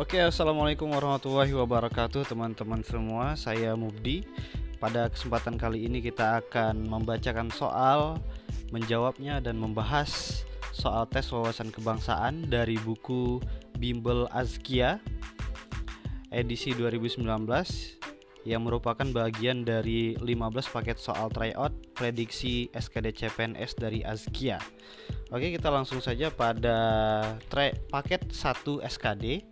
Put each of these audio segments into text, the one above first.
Oke, assalamualaikum warahmatullahi wabarakatuh, teman-teman semua. Saya Mubdi. Pada kesempatan kali ini kita akan membacakan soal, menjawabnya, dan membahas soal tes wawasan kebangsaan dari buku Bimbel Azkia edisi 2019 yang merupakan bagian dari 15 paket soal tryout prediksi SKD CPNS dari Azkia. Oke, kita langsung saja pada paket 1 SKD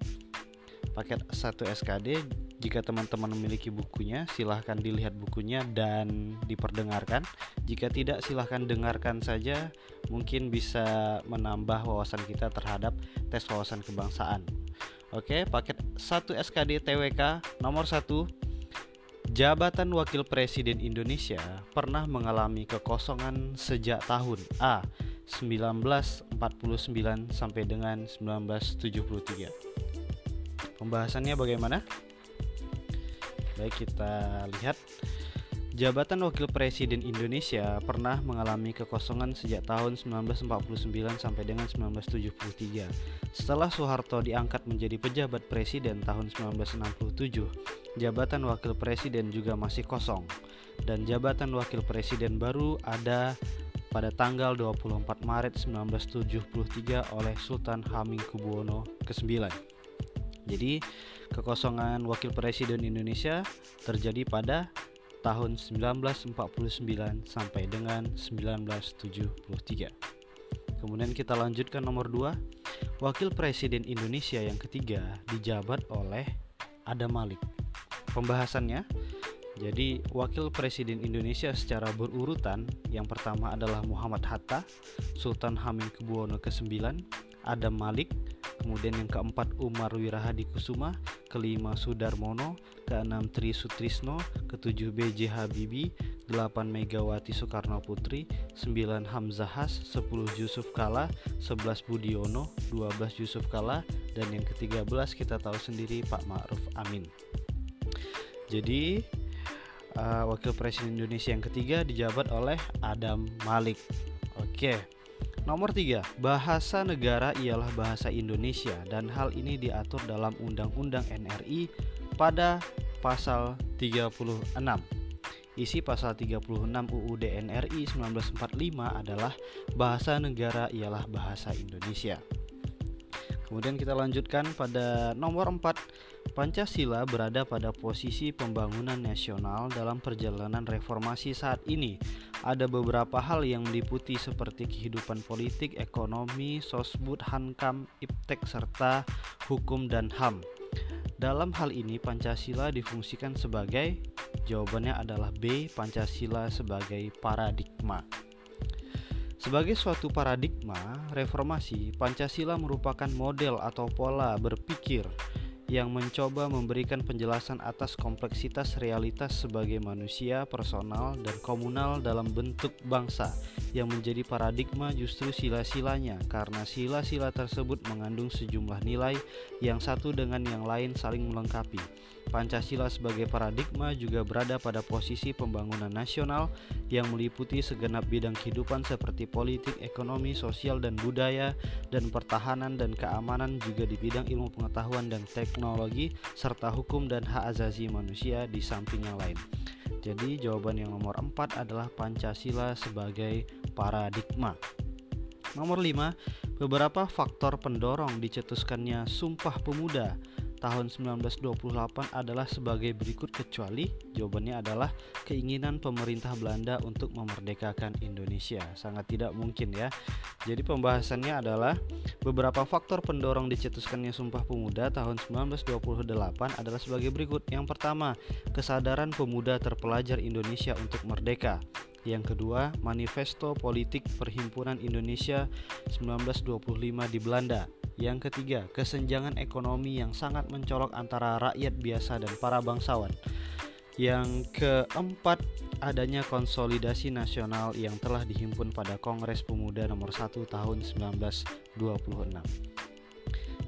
paket 1 SKD jika teman-teman memiliki bukunya silahkan dilihat bukunya dan diperdengarkan. Jika tidak silahkan dengarkan saja. Mungkin bisa menambah wawasan kita terhadap tes wawasan kebangsaan. Oke paket 1 SKD TWK nomor 1 Jabatan Wakil Presiden Indonesia pernah mengalami kekosongan sejak tahun A 1949 sampai dengan 1973 Pembahasannya bagaimana? Baik, kita lihat. Jabatan Wakil Presiden Indonesia pernah mengalami kekosongan sejak tahun 1949 sampai dengan 1973. Setelah Soeharto diangkat menjadi pejabat presiden tahun 1967, jabatan Wakil Presiden juga masih kosong dan jabatan Wakil Presiden baru ada pada tanggal 24 Maret 1973 oleh Sultan Hamengkubuwono ke-9. Jadi kekosongan wakil presiden Indonesia terjadi pada tahun 1949 sampai dengan 1973. Kemudian kita lanjutkan nomor 2. Wakil Presiden Indonesia yang ketiga dijabat oleh Adam Malik. Pembahasannya jadi wakil presiden Indonesia secara berurutan yang pertama adalah Muhammad Hatta, Sultan Hamengkubuwono ke-9, Adam Malik, kemudian yang keempat Umar Wirahadi Kusuma, kelima Sudarmono, keenam Tri Sutrisno, ketujuh B.J. Habibie, delapan Megawati Soekarno Putri, sembilan Hamzahas, sepuluh Yusuf Kala, sebelas Budiono, dua belas Yusuf Kala, dan yang ketiga belas kita tahu sendiri Pak Ma'ruf Amin. Jadi uh, Wakil Presiden Indonesia yang ketiga dijabat oleh Adam Malik. Oke. Okay. Nomor 3, bahasa negara ialah bahasa Indonesia dan hal ini diatur dalam Undang-Undang NRI pada pasal 36. Isi pasal 36 UUD NRI 1945 adalah bahasa negara ialah bahasa Indonesia. Kemudian kita lanjutkan pada nomor 4 Pancasila berada pada posisi pembangunan nasional dalam perjalanan reformasi saat ini ada beberapa hal yang meliputi seperti kehidupan politik, ekonomi, sosbud, hankam, iptek, serta hukum dan HAM. Dalam hal ini Pancasila difungsikan sebagai jawabannya adalah B. Pancasila sebagai paradigma. Sebagai suatu paradigma reformasi, Pancasila merupakan model atau pola berpikir yang mencoba memberikan penjelasan atas kompleksitas realitas sebagai manusia, personal, dan komunal dalam bentuk bangsa yang menjadi paradigma justru sila-silanya karena sila-sila tersebut mengandung sejumlah nilai yang satu dengan yang lain saling melengkapi. Pancasila sebagai paradigma juga berada pada posisi pembangunan nasional yang meliputi segenap bidang kehidupan seperti politik, ekonomi, sosial, dan budaya, dan pertahanan dan keamanan juga di bidang ilmu pengetahuan dan teknologi, serta hukum dan hak azazi manusia di samping yang lain. Jadi jawaban yang nomor 4 adalah Pancasila sebagai paradigma. Nomor 5, beberapa faktor pendorong dicetuskannya Sumpah Pemuda tahun 1928 adalah sebagai berikut kecuali jawabannya adalah keinginan pemerintah Belanda untuk memerdekakan Indonesia. Sangat tidak mungkin ya. Jadi pembahasannya adalah beberapa faktor pendorong dicetuskannya Sumpah Pemuda tahun 1928 adalah sebagai berikut. Yang pertama, kesadaran pemuda terpelajar Indonesia untuk merdeka. Yang kedua, Manifesto Politik Perhimpunan Indonesia 1925 di Belanda. Yang ketiga, kesenjangan ekonomi yang sangat mencolok antara rakyat biasa dan para bangsawan. Yang keempat, adanya konsolidasi nasional yang telah dihimpun pada Kongres Pemuda nomor 1 tahun 1926.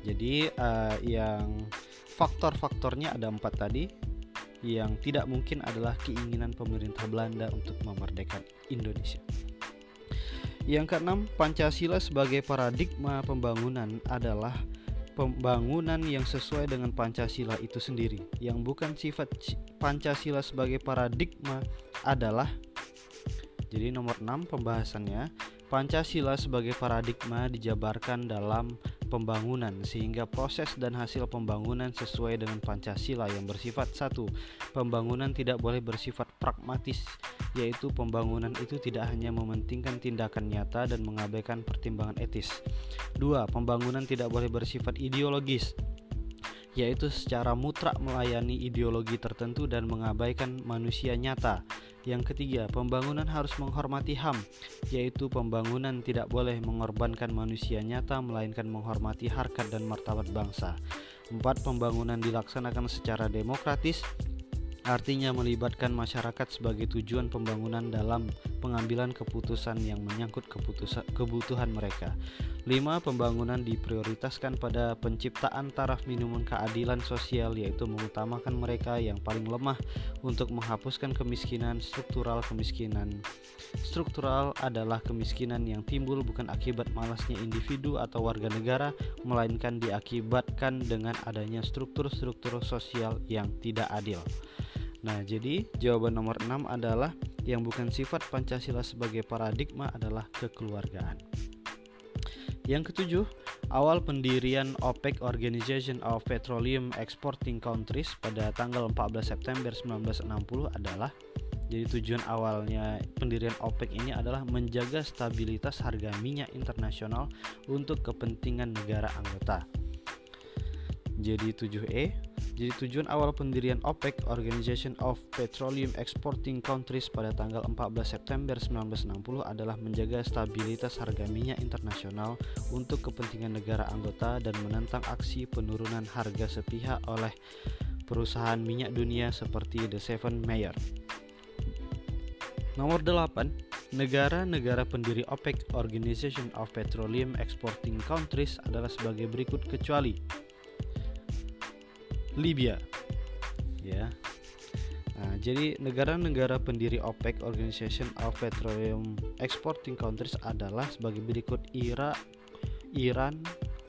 Jadi uh, yang faktor-faktornya ada empat tadi. Yang tidak mungkin adalah keinginan pemerintah Belanda untuk memerdekakan Indonesia. Yang keenam, Pancasila sebagai paradigma pembangunan adalah pembangunan yang sesuai dengan Pancasila itu sendiri. Yang bukan sifat Pancasila sebagai paradigma adalah jadi nomor 6 pembahasannya Pancasila sebagai paradigma dijabarkan dalam pembangunan sehingga proses dan hasil pembangunan sesuai dengan Pancasila yang bersifat satu. Pembangunan tidak boleh bersifat pragmatis yaitu pembangunan itu tidak hanya mementingkan tindakan nyata dan mengabaikan pertimbangan etis. Dua pembangunan tidak boleh bersifat ideologis yaitu secara mutlak melayani ideologi tertentu dan mengabaikan manusia nyata yang ketiga, pembangunan harus menghormati HAM, yaitu pembangunan tidak boleh mengorbankan manusia nyata melainkan menghormati harkat dan martabat bangsa. Empat, pembangunan dilaksanakan secara demokratis, artinya melibatkan masyarakat sebagai tujuan pembangunan dalam pengambilan keputusan yang menyangkut kebutuhan mereka. 5. Pembangunan diprioritaskan pada penciptaan taraf minimum keadilan sosial yaitu mengutamakan mereka yang paling lemah untuk menghapuskan kemiskinan struktural kemiskinan. Struktural adalah kemiskinan yang timbul bukan akibat malasnya individu atau warga negara melainkan diakibatkan dengan adanya struktur-struktur sosial yang tidak adil. Nah, jadi jawaban nomor 6 adalah yang bukan sifat Pancasila sebagai paradigma adalah kekeluargaan. Yang ketujuh, awal pendirian OPEC Organization of Petroleum Exporting Countries pada tanggal 14 September 1960 adalah jadi tujuan awalnya pendirian OPEC ini adalah menjaga stabilitas harga minyak internasional untuk kepentingan negara anggota. Jadi 7E jadi tujuan awal pendirian OPEC, Organization of Petroleum Exporting Countries pada tanggal 14 September 1960 adalah menjaga stabilitas harga minyak internasional untuk kepentingan negara anggota dan menentang aksi penurunan harga sepihak oleh perusahaan minyak dunia seperti The Seven Mayer. Nomor 8, negara-negara pendiri OPEC Organization of Petroleum Exporting Countries adalah sebagai berikut kecuali Libya. Ya. Nah, jadi negara-negara pendiri OPEC Organization of Petroleum Exporting Countries adalah sebagai berikut Irak, Iran,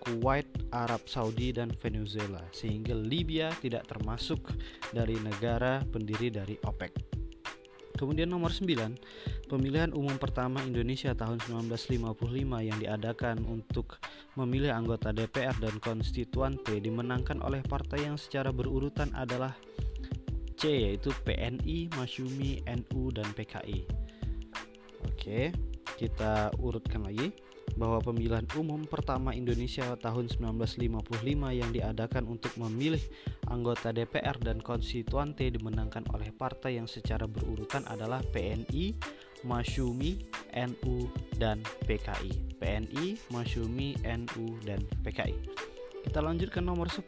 Kuwait, Arab Saudi dan Venezuela sehingga Libya tidak termasuk dari negara pendiri dari OPEC. Kemudian nomor 9, pemilihan umum pertama Indonesia tahun 1955 yang diadakan untuk memilih anggota DPR dan konstituan P dimenangkan oleh partai yang secara berurutan adalah C yaitu PNI, Masyumi, NU dan PKI. Oke, kita urutkan lagi bahwa pemilihan umum pertama Indonesia tahun 1955 yang diadakan untuk memilih anggota DPR dan konstituante dimenangkan oleh partai yang secara berurutan adalah PNI, Masyumi, NU, dan PKI. PNI, Masyumi, NU, dan PKI. Kita lanjutkan nomor 10.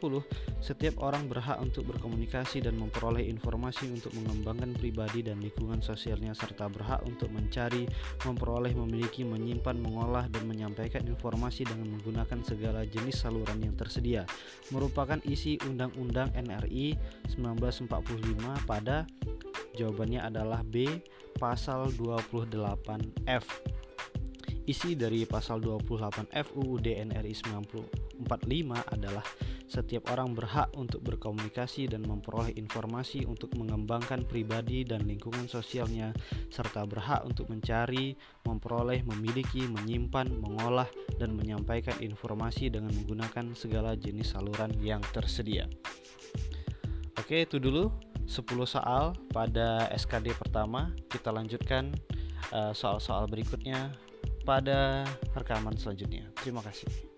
Setiap orang berhak untuk berkomunikasi dan memperoleh informasi untuk mengembangkan pribadi dan lingkungan sosialnya serta berhak untuk mencari, memperoleh, memiliki, menyimpan, mengolah dan menyampaikan informasi dengan menggunakan segala jenis saluran yang tersedia. Merupakan isi Undang-Undang NRI 1945 pada jawabannya adalah B pasal 28F. Isi dari pasal 28F UUD NRI 90 45 adalah setiap orang berhak untuk berkomunikasi dan memperoleh informasi untuk mengembangkan pribadi dan lingkungan sosialnya serta berhak untuk mencari, memperoleh, memiliki, menyimpan, mengolah dan menyampaikan informasi dengan menggunakan segala jenis saluran yang tersedia. Oke, itu dulu 10 soal pada SKD pertama. Kita lanjutkan eh, soal-soal uh, berikutnya pada rekaman selanjutnya. Terima kasih.